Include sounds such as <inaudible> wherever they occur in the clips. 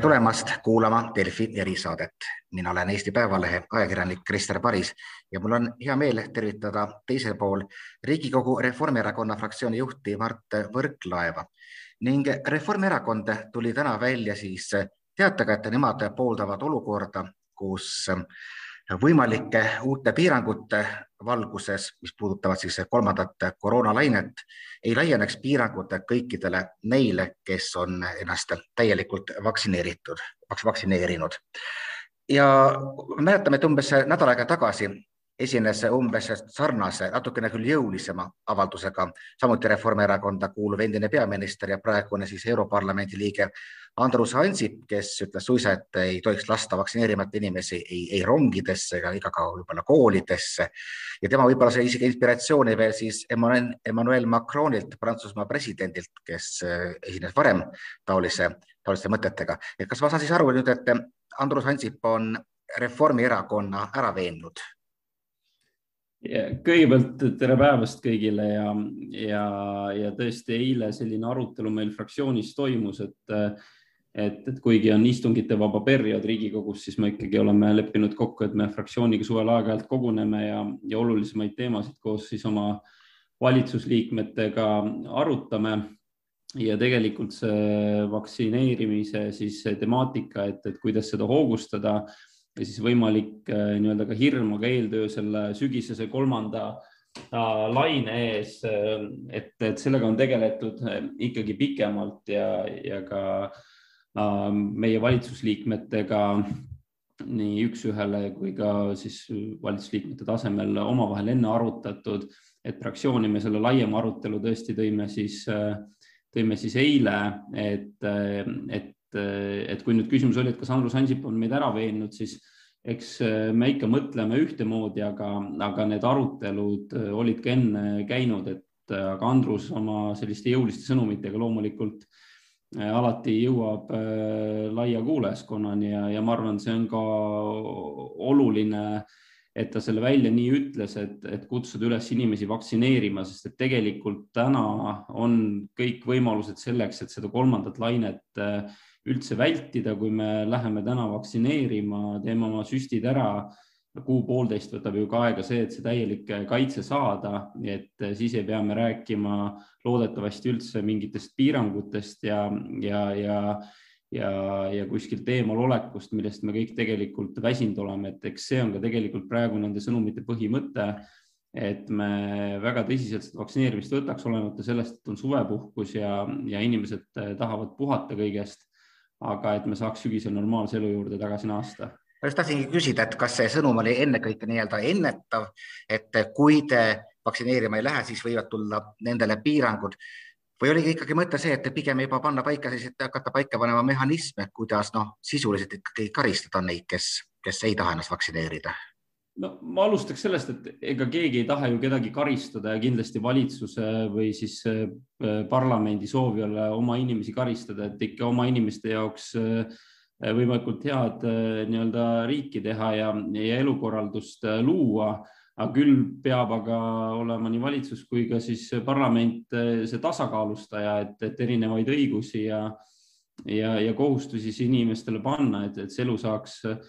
tere tulemast kuulama Delfi erisaadet. mina olen Eesti Päevalehe ajakirjanik Krister Paris ja mul on hea meel tervitada teisel pool Riigikogu Reformierakonna fraktsiooni juhti Mart Võrklaeva ning Reformierakond tuli täna välja siis teatega, et nemad pooldavad olukorda, kus võimalike uute piirangute valguses, mis puudutavad siis kolmandat koroonalainet, ei laieneks piirangud kõikidele neile, kes on ennast täielikult vaktsineeritud, vaktsineerinud. ja mäletame, et umbes nädal aega tagasi esines umbes sarnase, natukene küll jõulisema avaldusega, samuti Reformierakonda kuuluv endine peaminister ja praegune siis Europarlamendi liige Andrus Ansip, kes ütles suisa, et ei tohiks lasta vaktsineerimata inimesi ei, ei rongidesse ega, ega ka võib-olla koolidesse. ja tema võib-olla sai isegi inspiratsiooni veel siis Emmanuel, Emmanuel Macronilt, Prantsusmaa presidendilt, kes eh, esines varem taolise, taoliste mõtetega. et kas ma saan siis aru nüüd, et Andrus Ansip on Reformierakonna ära veennud kõigepealt tere päevast kõigile ja, ja, ja tõesti eile selline arutelu meil fraktsioonis toimus, et, et, et kuigi on istungite vaba periood Riigikogus, siis me ikkagi oleme leppinud kokku, et me fraktsiooniga suvel aeg-ajalt koguneme ja, ja olulisemaid teemasid koos siis oma valitsusliikmetega arutame. ja tegelikult see vaktsineerimise siis temaatika, et, et kuidas seda hoogustada ja siis võimalik äh, nii-öelda ka hirm, aga eeltöö selle sügisese kolmanda äh, laine ees, äh, et, et sellega on tegeletud ikkagi pikemalt ja, ja ka meie valitsusliikmetega nii üks-ühele kui ka siis valitsusliikmete tasemel omavahel enne arutatud, et fraktsiooni me selle laiema arutelu tõesti tõime siis, tõime siis eile, et, et et kui nüüd küsimus oli, et kas Andrus Ansip on meid ära veennud, siis eks äh, me ikka mõtleme ühtemoodi, aga, aga need arutelud äh, olid ka enne käinud, et äh, aga Andrus oma selliste jõuliste sõnumitega loomulikult alati jõuab laia kuulajaskonnani ja, ja ma arvan, see on ka oluline, et ta selle välja nii ütles, et, et kutsuda üles inimesi vaktsineerima, sest et tegelikult täna on kõik võimalused selleks, et seda kolmandat lainet äh, üldse vältida, kui me läheme täna vaktsineerima, teeme oma süstid ära, kuu-poolteist võtab ju ka aega see, et see täielik kaitse saada, et siis ei pea me rääkima loodetavasti üldse mingitest piirangutest ja, ja, ja ja, ja kuskilt eemal olekust, millest me kõik tegelikult väsinud oleme, et eks see on ka tegelikult praegu nende sõnumite põhimõte, et me väga tõsiselt seda vaktsineerimist võtaks, olenemata sellest, et on suvepuhkus ja, ja inimesed tahavad puhata kõigest aga et me saaks sügisel normaalse elu juurde tagasi naasta. ma just tahtsingi küsida, et kas see sõnum oli ennekõike nii-öelda ennetav, et kui te vaktsineerima ei lähe, siis võivad tulla nendele piirangud või oligi ikkagi mõte see, et pigem juba panna paika selliseid, hakata paika panema mehhanisme, kuidas noh, sisuliselt ikkagi karistada neid, kes, kes ei taha ennast vaktsineerida no ma alustaks sellest, et ega keegi ei taha ju kedagi karistada ja kindlasti valitsuse või siis äh, parlamendi soov ei ole oma inimesi karistada, et ikka oma inimeste jaoks äh, võimalikult head äh, nii-öelda riiki teha ja, ja elukorraldust luua. Aga küll peab aga olema nii valitsus kui ka siis parlament see tasakaalustaja, et, et erinevaid õigusi ja, ja, ja kohustusi siis inimestele panna, et, et see elu saaks äh,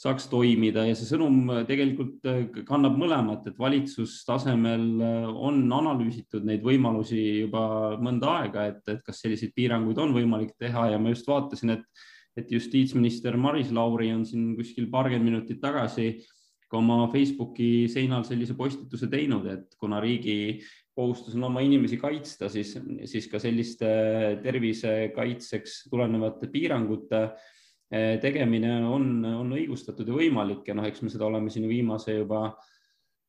saaks toimida. Ja see sõnum tegelikult äh, kannab mõlemat, et valitsustasemel äh, on analüüsitud neid võimalusi juba mõnda aega, et, et kas selliseid piiranguid on võimalik teha. Ja ma just vaatasin, et, et justiitsminister Maris Lauri on siin kuskil paarkümmend minutit tagasi ka oma Facebooki seinal sellise postituse teinud, et kuna riigi kohustus on oma inimesi kaitsta, siis, siis ka selliste tervisekaitseks tulenevate piirangute Eh, tegemine on, on õigustatud ja võimalik ja noh, eks me seda oleme siin viimase juba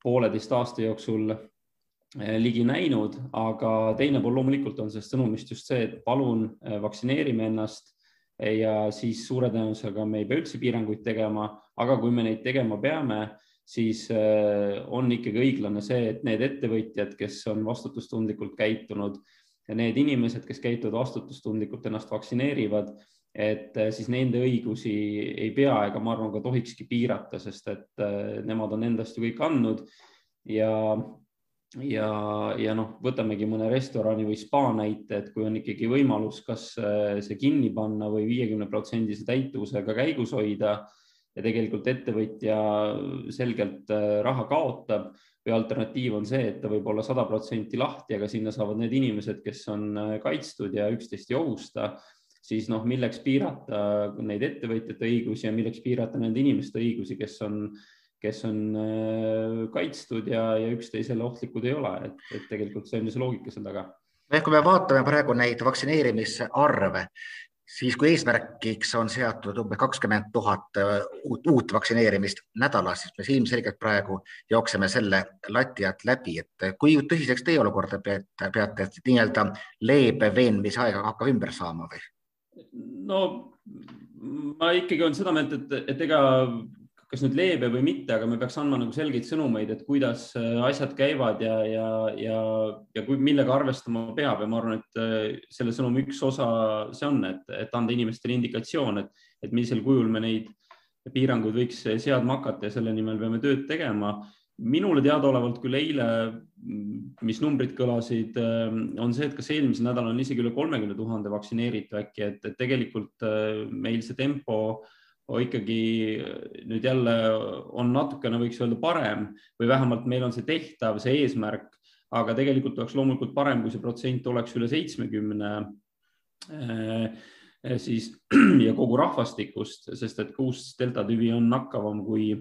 pooleteist aasta jooksul eh, ligi näinud, aga teine pool loomulikult on sellest sõnumist just see, et palun eh, vaktsineerime ennast ja siis suure tõenäosusega me ei pea üldse piiranguid tegema, aga kui me neid tegema peame, siis on ikkagi õiglane see, et need ettevõtjad, kes on vastutustundlikult käitunud ja need inimesed, kes käituvad vastutustundlikult, ennast vaktsineerivad et äh, siis nende õigusi ei pea ega ma arvan ka tohikski piirata, sest et äh, nemad on endast ju kõik andnud. Ja ja, ja noh, võtamegi mõne restorani või spa näite, et kui on ikkagi võimalus, kas see kinni panna või viiekümne protsendise täituvusega käigus hoida ja tegelikult ettevõtja selgelt äh, raha kaotab või alternatiiv on see, et ta võib olla sada protsenti lahti, aga sinna saavad need inimesed, kes on äh, kaitstud ja üksteist ei ohusta, siis noh, milleks piirata neid ettevõtjate õigusi ja milleks piirata nende inimeste õigusi, kes on kes on äh, kaitstud ja, ja üksteisele ohtlikud ei ole, et, et tegelikult see on ju see loogika seal taga. ehk kui me vaatame praegu neid vaktsineerimisarve, siis kui eesmärgiks on seatud umbes kakskümmend tuhat äh, uut, uut vaktsineerimist nädalas, siis me ilmselgelt praegu jookseme selle lati alt läbi, et kui tõsiseks teie olukorda peate, peate, nii-öelda leebe veenmisaega hakkab ümber saama või? no ma ikkagi olen seda meelt, et, et ega kas nüüd leebe või mitte, aga me peaks andma nagu selgeid sõnumeid, et kuidas äh, asjad käivad ja, ja, ja, ja kui, millega arvestama peab ja ma arvan, et äh, selle sõnumi üks osa see on, et, et anda inimestele indikatsioon, et, et millisel kujul me neid piiranguid võiks seadma hakata ja selle nimel peame tööd tegema. minule teadaolevalt küll eile, mis numbrid kõlasid, äh, on see, et kas eelmisel nädalal on isegi üle kolmekümne tuhande vaktsineeritu äkki, et, tegelikult meil see tempo äh, ikkagi nüüd jälle on natukene, võiks öelda parem või vähemalt meil on see tehtav, see eesmärk, aga tegelikult oleks loomulikult parem, kui see protsent oleks üle seitsmekümne eh, siis <clears throat> ja kogu rahvastikust, sest et ka uus delta tüvi on nakkavam kui,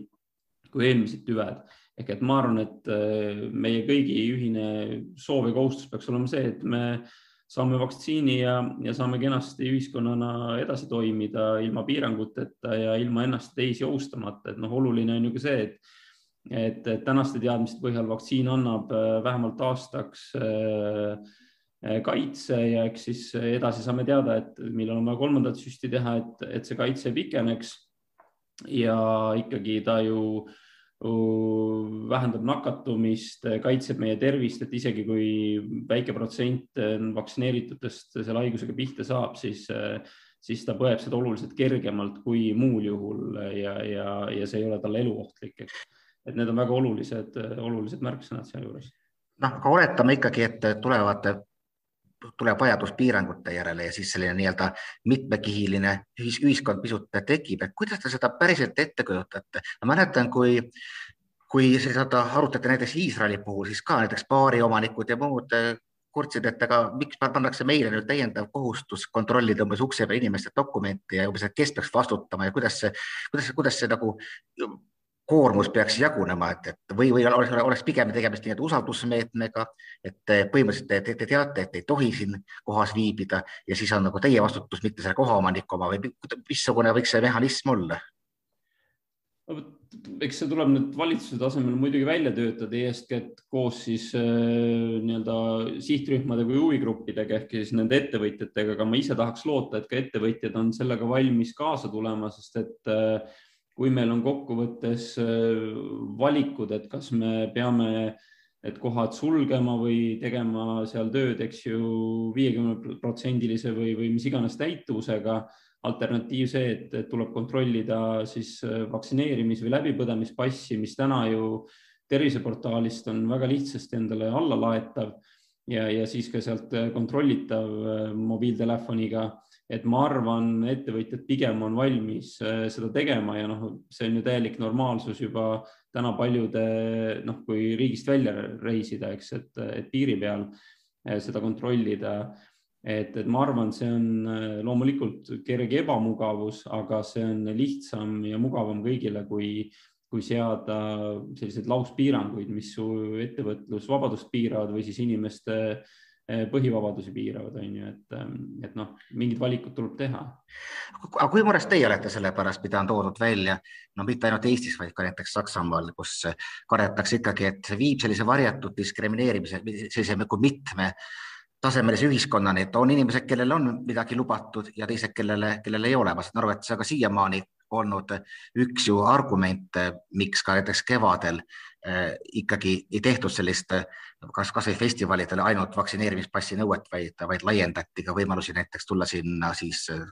kui eelmised tüved. ehk et ma arvan, et eh, meie kõigi ühine soov ja kohustus peaks olema see, et me saame vaktsiini ja, ja saame kenasti ühiskonnana edasi toimida ilma piiranguteta ja ilma ennast teisi ohustamata, et noh, oluline on ju ka see, et et tänaste teadmiste põhjal vaktsiin annab äh, vähemalt aastaks äh, äh, kaitse ja eks siis edasi saame teada, et millal on vaja kolmandat süsti teha, et, et see kaitse pikeneks. ja ikkagi ta ju äh, vähendab nakatumist, kaitseb meie tervist, et isegi kui väike protsent vaktsineeritutest selle haigusega pihta saab, siis, siis ta põeb seda oluliselt kergemalt kui muul juhul ja, ja, ja see ei ole talle eluohtlik. et need on väga olulised, olulised märksõnad sealjuures. noh, aga oletame ikkagi, et tulevad tuleb vajadus piirangute järele ja siis selline nii-öelda mitmekihiline ühiskond pisut tekib, et kuidas te seda päriselt ette kujutate? ma mäletan, kui, kui seda arutati näiteks Iisraeli puhul, siis ka näiteks baariomanikud ja muud eh, kurtsid, et aga miks pannakse meile nüüd täiendav kohustus kontrollida umbes ukse peal inimeste dokumente ja umbes, et kes peaks vastutama ja kuidas see, kuidas, kuidas see nagu koormus peaks jagunema, et, et või, või oleks, oleks pigem tegemist nii-öelda usaldusmeetmega, et põhimõtteliselt te, te, te teate, et ei tohi siin kohas viibida ja siis on nagu teie vastutus, mitte selle kohaomaniku oma või missugune võiks see mehhanism olla? eks see tuleb nüüd valitsuse tasemel muidugi välja töötada, eeskätt koos siis äh, nii-öelda sihtrühmade või huvigruppidega ehk siis nende ettevõtjatega, aga ma ise tahaks loota, et ka ettevõtjad on sellega valmis kaasa tulema, sest et äh, kui meil on kokkuvõttes äh, valikud, et kas me peame need kohad sulgema või tegema seal tööd, eks ju, viiekümne protsendilise või, või mis iganes täituvusega. alternatiiv see, et tuleb kontrollida siis äh, vaktsineerimis või läbipõdemispassi, mis täna ju terviseportaalist on väga lihtsasti endale alla laetav ja, ja siis ka sealt kontrollitav äh, mobiiltelefoniga et ma arvan, ettevõtjad pigem on valmis äh, seda tegema ja noh, see on ju täielik normaalsus juba täna paljude noh, kui riigist välja reisida, eks, et, et piiri peal äh, seda kontrollida. et, et ma arvan, see on äh, loomulikult kerge ebamugavus, aga see on lihtsam ja mugavam kõigile, kui, kui seada selliseid lauspiiranguid, mis su ettevõtlusvabadust piiravad või siis inimeste äh, põhivabadusi piiravad, on ju, et, ähm, et noh, mingid valikud tuleb teha. aga kui mures teie olete selle pärast, mida on toodud välja, no mitte ainult Eestis, vaid ka näiteks Saksamaal, kus kardetakse ikkagi, et see viib sellise varjatud diskrimineerimise, sellise nagu mitme tasemelise ühiskonnani, et on inimesed, kellel on midagi lubatud ja teised, kellele, kellel ei ole. ma saan aru, et see on ka siiamaani olnud üks ju argumente, miks ka näiteks kevadel äh, ikkagi ei tehtud sellist kas kasvõi festivalidele ainult vaktsineerimispassi nõuet, vaid, vaid laiendati ka võimalusi näiteks tulla sinna siis äh,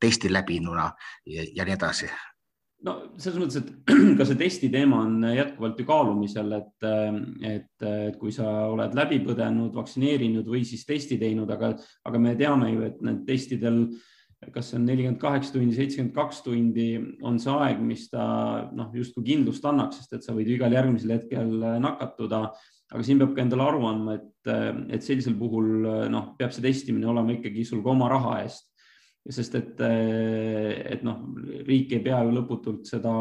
testi läbinuna ja, ja nii edasi no selles mõttes, et <clears throat> ka see testi teema on jätkuvalt ju kaalumisel, et, et, et kui sa oled läbi põdenud, vaktsineerinud või siis testi teinud, aga, aga me teame ju, et need testidel, kas see on nelikümmend kaheksa tundi, seitsekümmend kaks tundi, on see aeg, mis ta noh, justkui kindlust annaks, sest et sa võid ju igal järgmisel hetkel nakatuda. aga siin peab ka endale aru andma, et, et sellisel puhul noh, peab see testimine olema ikkagi sul ka oma raha eest sest et, et noh, riik ei pea ju lõputult seda,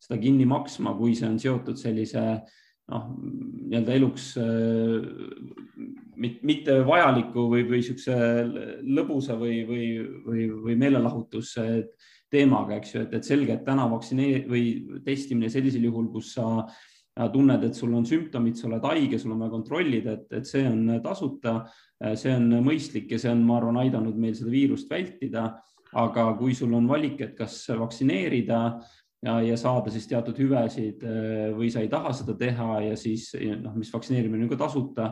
seda kinni maksma, kui see on seotud sellise noh, nii-öelda eluks mitte vajaliku või, või niisuguse lõbusa või, või, või, või meelelahutus teemaga, eks ju, et, et selge, et täna vaktsineeri- või testimine sellisel juhul, kus sa tunned, et sul on sümptomid, sa oled haige, sul on vaja kontrollida, et, et see on tasuta Äh, see on mõistlik ja see on, ma arvan, aidanud meil seda viirust vältida. aga kui sul on valik, et kas vaktsineerida ja, ja saada siis teatud hüvesid äh, või sa ei taha seda teha ja siis noh, mis vaktsineerimine on ka tasuta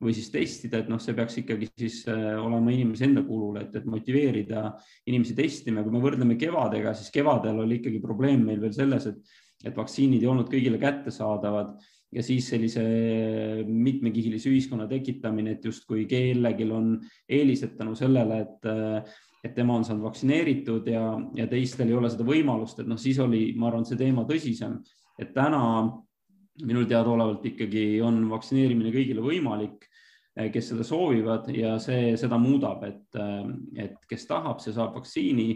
või siis testida, et noh, see peaks ikkagi siis äh, olema inimese enda kulul, et, et motiveerida inimesi testima. kui me võrdleme kevadega, siis kevadel oli ikkagi probleem meil veel selles, et, et vaktsiinid ei olnud kõigile kättesaadavad ja siis sellise mitmekihilise ühiskonna tekitamine, et justkui kellelgi on eelised tänu sellele, et, et tema on saanud vaktsineeritud ja, ja teistel ei ole seda võimalust, et noh, siis oli, ma arvan, see teema tõsisem, et täna minul teadaolevalt ikkagi on vaktsineerimine kõigile võimalik, kes seda soovivad ja see seda muudab, et, et kes tahab, see saab vaktsiini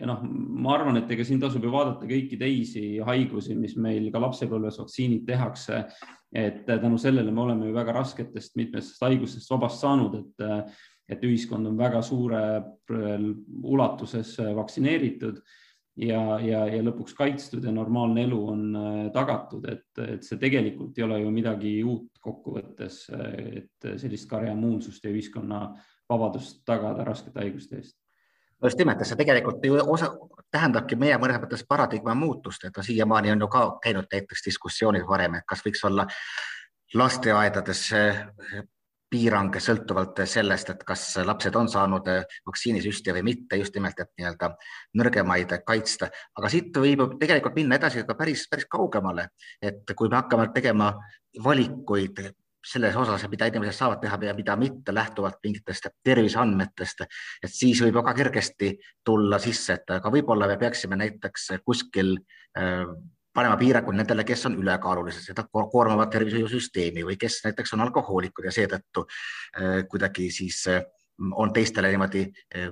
ja noh, ma arvan, et ega siin tasub ju vaadata kõiki teisi haigusi, mis meil ka lapsepõlves vaktsiinid tehakse. et tänu sellele me oleme ju väga rasketest mitmest haigustest vabast saanud, et, et ühiskond on väga suure ulatuses vaktsineeritud ja, ja, ja lõpuks kaitstud ja normaalne elu on tagatud, et, et see tegelikult ei ole ju midagi uut kokkuvõttes, et sellist karjaimmuunsust ja ühiskonna vabadust tagada raskete haiguste eest just nimelt, see tegelikult ju osa, tähendabki meie mõnes mõttes paradigma muutust, et siiamaani on ju ka käinud näiteks diskussioonid varem, et kas võiks olla lasteaedades piirang sõltuvalt sellest, et kas lapsed on saanud vaktsiinisüsti või mitte, just nimelt, et nii-öelda nõrgemaid kaitsta. aga siit võib tegelikult minna edasi ka päris, päris kaugemale, et kui me hakkame tegema valikuid selles osas, mida inimesed saavad teha ja mida mitte lähtuvalt mingitest terviseandmetest, et siis võib väga kergesti tulla sisse, et aga võib-olla me peaksime näiteks kuskil äh, panema piirangud nendele, kes on ülekaalulised, seda koormavad tervishoiusüsteemi või kes näiteks on alkohoolikud ja seetõttu äh, kuidagi siis äh, on teistele niimoodi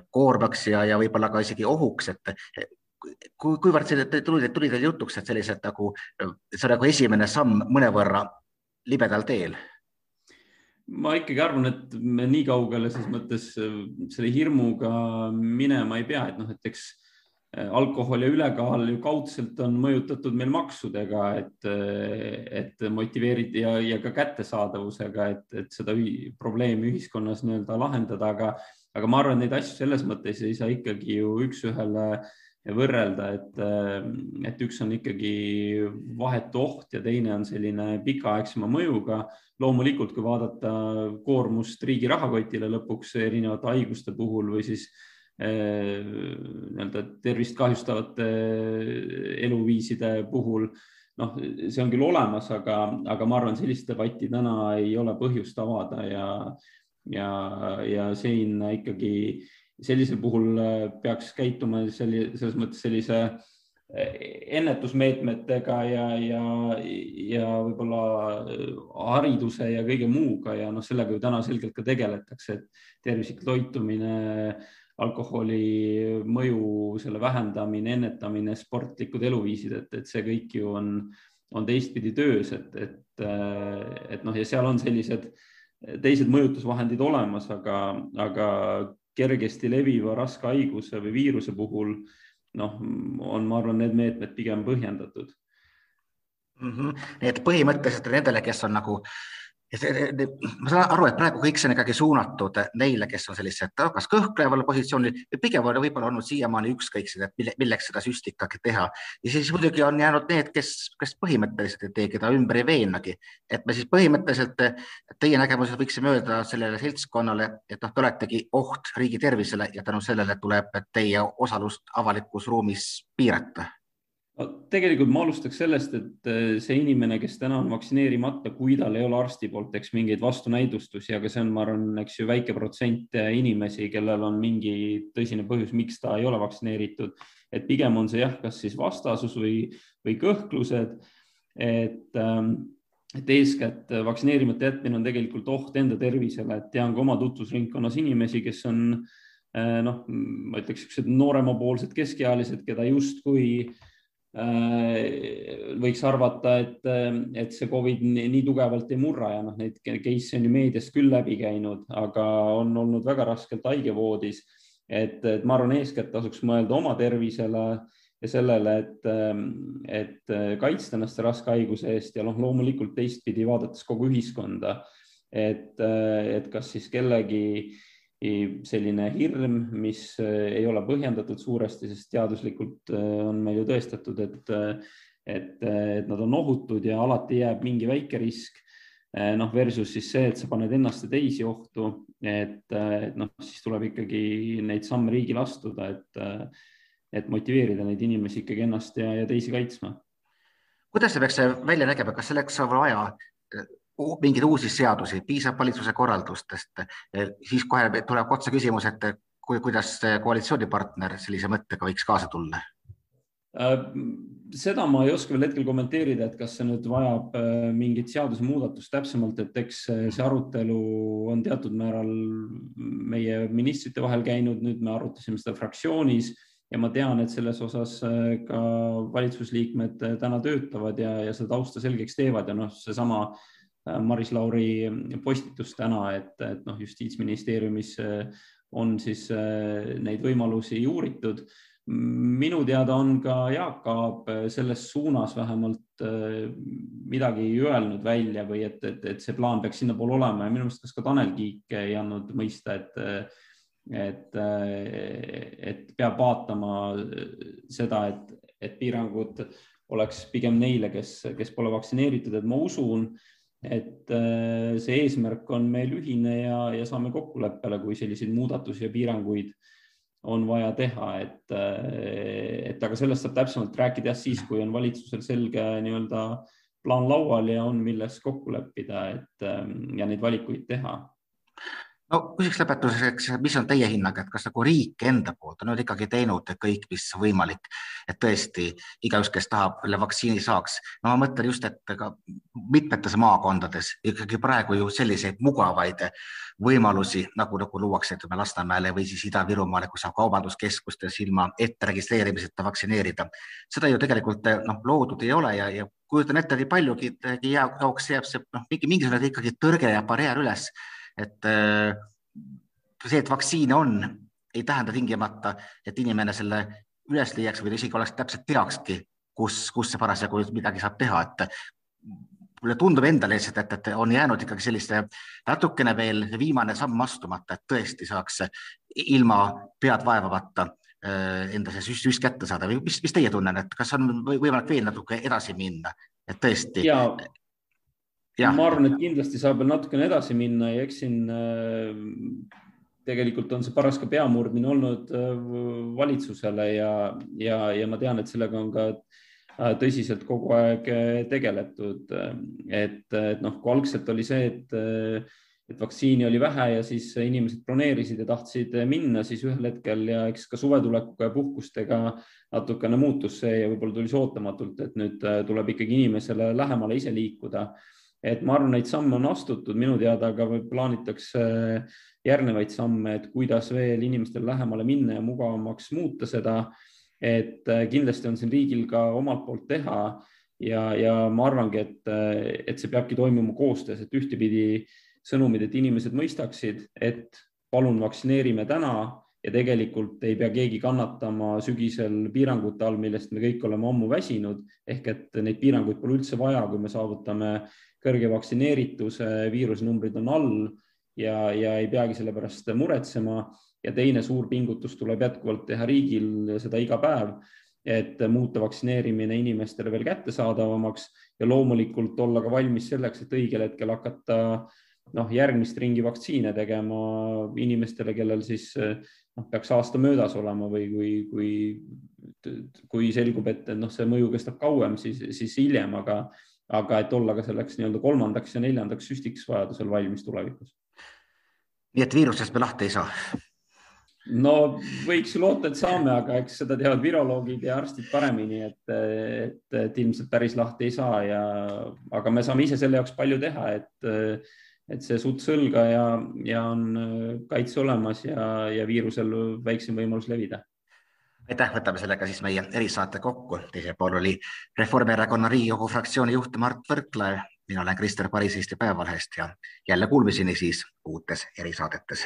koormaks ja, ja võib-olla ka isegi ohuks, et kui, kuivõrd see tuli, tuli teil jutuks, et sellised nagu, see on nagu esimene samm mõnevõrra libedal teel ma ikkagi arvan, et me nii kaugele ses mõttes äh, selle hirmuga minema ei pea, et noh, et eks äh, alkohol ja ülekaal ju kaudselt on mõjutatud meil maksudega, et, äh, et motiveerida ja, ja ka kättesaadavusega, et, et seda ühi, probleemi ühiskonnas nii-öelda lahendada, aga, aga ma arvan, neid asju selles mõttes ei saa ikkagi ju üks-ühele võrrelda, et, et üks on ikkagi vahetu oht ja teine on selline pikaaegsema mõjuga. Loomulikult, kui vaadata koormust riigi rahakotile lõpuks erinevate haiguste puhul või siis eh, nii-öelda tervist kahjustavate eh, eluviiside puhul, noh, see on küll olemas, aga, aga ma arvan, sellist debatti täna ei ole põhjust avada ja, ja, ja siin ikkagi sellisel puhul peaks käituma selli, selles mõttes sellise äh, ennetusmeetmetega ja, ja, ja võib-olla hariduse ja kõige muuga ja noh, sellega ju täna selgelt ka tegeletakse, et tervislik toitumine, alkoholi mõju, selle vähendamine, ennetamine, sportlikud eluviisid, et, et see kõik ju on, on teistpidi töös, et, et, et noh, ja seal on sellised teised mõjutusvahendid olemas, aga, aga kergesti leviva raske haiguse või viiruse puhul noh, on, ma arvan, need meetmed pigem põhjendatud mm. -hmm. nii et põhimõtteliselt nendele, kes on nagu ma saan aru, et praegu kõik see on ikkagi suunatud neile, kes on sellised kas kõhkleval positsioonil või pigem on võib-olla olnud siiamaani ükskõiksed, et milleks seda süsti ikkagi teha. ja siis muidugi on jäänud need, kes, kes põhimõtteliselt ei tee, keda ümber ei veenagi. et me siis põhimõtteliselt teie nägemuses võiksime öelda sellele seltskonnale, et noh, te oletegi oht riigi tervisele ja tänu sellele tuleb teie osalust avalikus ruumis piirata tegelikult ma alustaks sellest, et äh, see inimene, kes täna on vaktsineerimata, kui tal ei ole arsti poolt, eks mingeid vastunäidustusi, aga see on, ma arvan, eks ju väike protsent inimesi, kellel on mingi tõsine põhjus, miks ta ei ole vaktsineeritud. et pigem on see jah, kas siis vastasus või, või kõhklused. et, ähm, et eeskätt vaktsineerimata jätmine on tegelikult oht enda tervisele, et tean ka oma tutvusringkonnas inimesi, kes on äh, noh, ma ütleks niisugused nooremapoolsed keskealised, keda justkui Äh, võiks arvata, et, et see Covid nii, nii tugevalt ei murra ja noh, neid case'e on ju meediast küll läbi käinud, aga on olnud väga raskelt haigevoodis. et, et ma arvan, eeskätt tasuks mõelda oma tervisele ja sellele, et, et kaitsta ennast raske haiguse eest ja noh, loomulikult teistpidi vaadates kogu ühiskonda, et, et kas siis kellegi äh, selline hirm, mis äh, ei ole põhjendatud suuresti, sest teaduslikult äh, on meil ju tõestatud, et, äh, et, et nad on ohutud ja alati jääb mingi väike risk. noh, versus siis see, et sa paned ennast ja teisi ohtu, et, et noh, siis tuleb ikkagi neid samme riigil astuda, et, et motiveerida neid inimesi ikkagi ennast ja, ja teisi kaitsma. kuidas see peaks välja nägema, kas selleks on vaja mingeid uusi seadusi, piisab valitsuse korraldustest, siis kohe tuleb otse küsimus, et kuidas koalitsioonipartner sellise mõttega võiks kaasa tulla? Äh, seda ma ei oska veel hetkel kommenteerida, et kas see nüüd vajab äh, mingit seadusemuudatust täpsemalt, et eks see arutelu on teatud määral meie ministrite vahel käinud, nüüd me arutasime seda fraktsioonis ja ma tean, et selles osas äh, ka valitsusliikmed täna töötavad ja, ja seda tausta selgeks teevad ja noh, seesama äh, Maris Lauri postitus täna, et, et noh, justiitsministeeriumis äh, on siis äh, neid võimalusi uuritud. minu teada on ka Jaak Aab selles suunas vähemalt midagi öelnud välja või et, et, et see plaan peaks sinnapoole olema ja minu meelest kas ka Tanel Kiik ei andnud mõista, et et, et peab vaatama seda, et, et piirangud oleks pigem neile, kes, kes pole vaktsineeritud, et ma usun, et äh, see eesmärk on meil ühine ja, ja saame kokkuleppele, kui selliseid muudatusi ja piiranguid on vaja teha, et, äh, et aga sellest saab täpsemalt rääkida jah siis, kui on valitsusel selge nii-öelda plaan laual ja on, milles kokku leppida, et ähm, ja neid valikuid teha no küsiks lõpetuseks, mis on teie hinnang, et kas nagu riik enda poolt on nüüd ikkagi teinud kõik, mis võimalik, et tõesti igaüks, kes tahab selle vaktsiini saaks. no ma mõtlen just, et ka mitmetes maakondades ikkagi praegu ju selliseid mugavaid võimalusi nagu, nagu luuakse, ütleme Lasnamäele või siis Ida-Virumaale, kus saab kaubanduskeskustes ilma etteregistreerimiseta vaktsineerida. seda ju tegelikult noh, loodud ei ole ja, ja kujutan ette, nii paljugi jaoks jääb see noh, mingi mingisugune ikkagi tõrge ja barjäär üles et äh, see, et vaktsiine on, ei tähenda tingimata, et inimene selle üles leiaks või isegi oleks täpselt teakski, kus, kus see parasjagu midagi saab teha, et mulle tundub endale lihtsalt, et, et on jäänud ikkagi selliste natukene veel viimane samm astumata, et tõesti saaks ilma pead vaevamata äh, enda see süst, süst kätte saada või mis, mis teie tunne on, et kas on võimalik veel natuke edasi minna, et tõesti Ja. Ma arvan, et kindlasti saab veel natukene edasi minna ja eks siin äh, tegelikult on see paras ka peamurdmine olnud äh, valitsusele ja, ja, ja ma tean, et sellega on ka äh, tõsiselt kogu aeg tegeletud. et, et noh, kui algselt oli see, et, et vaktsiini oli vähe ja siis inimesed broneerisid ja tahtsid minna, siis ühel hetkel ja eks ka suvetulekuga ja puhkustega natukene muutus see ja võib-olla tuli see ootamatult, et nüüd tuleb ikkagi inimesele lähemale ise liikuda et ma arvan, neid samme on astutud, minu teada ka plaanitakse äh, järgnevaid samme, et kuidas veel inimestel lähemale minna ja mugavamaks muuta seda. et äh, kindlasti on siin riigil ka omalt poolt teha ja, ja ma arvangi, et, äh, et see peabki toimuma koostöös, et ühtepidi sõnumid, et inimesed mõistaksid, et palun vaktsineerime täna ja tegelikult ei pea keegi kannatama sügisel piirangute all, millest me kõik oleme ammu väsinud ehk et neid piiranguid pole üldse vaja, kui me saavutame kõrge vaktsineerituse, viirusenumbrid on all ja, ja ei peagi selle pärast muretsema. ja teine suur pingutus tuleb jätkuvalt teha riigil seda iga päev, et muuta vaktsineerimine inimestele veel kättesaadavamaks ja loomulikult olla ka valmis selleks, et õigel hetkel hakata noh, järgmist ringi vaktsiine tegema inimestele, kellel siis noh, peaks aasta möödas olema või kui, kui, kui selgub, et noh, see mõju kestab kauem, siis, siis hiljem, aga, aga et olla ka selleks nii-öelda kolmandaks ja neljandaks süstiks vajadusel valmis tulevikus. nii et viirusest me lahti ei saa? no võiks ju loota, et saame, aga eks seda teavad viroloogid ja arstid paremini, et, et, et ilmselt päris lahti ei saa ja, aga me saame ise selle jaoks palju teha, et et see suts õlga ja, ja on äh, kaitse olemas ja, ja viirusel väiksem võimalus levida. aitäh, võtame sellega siis meie erisaate kokku. teisel pool oli Reformierakonna Riigikogu fraktsiooni juht Mart Võrklaev. mina olen Krister Paris Eesti Päevalehest ja jälle kuulmiseni siis uutes erisaadetes.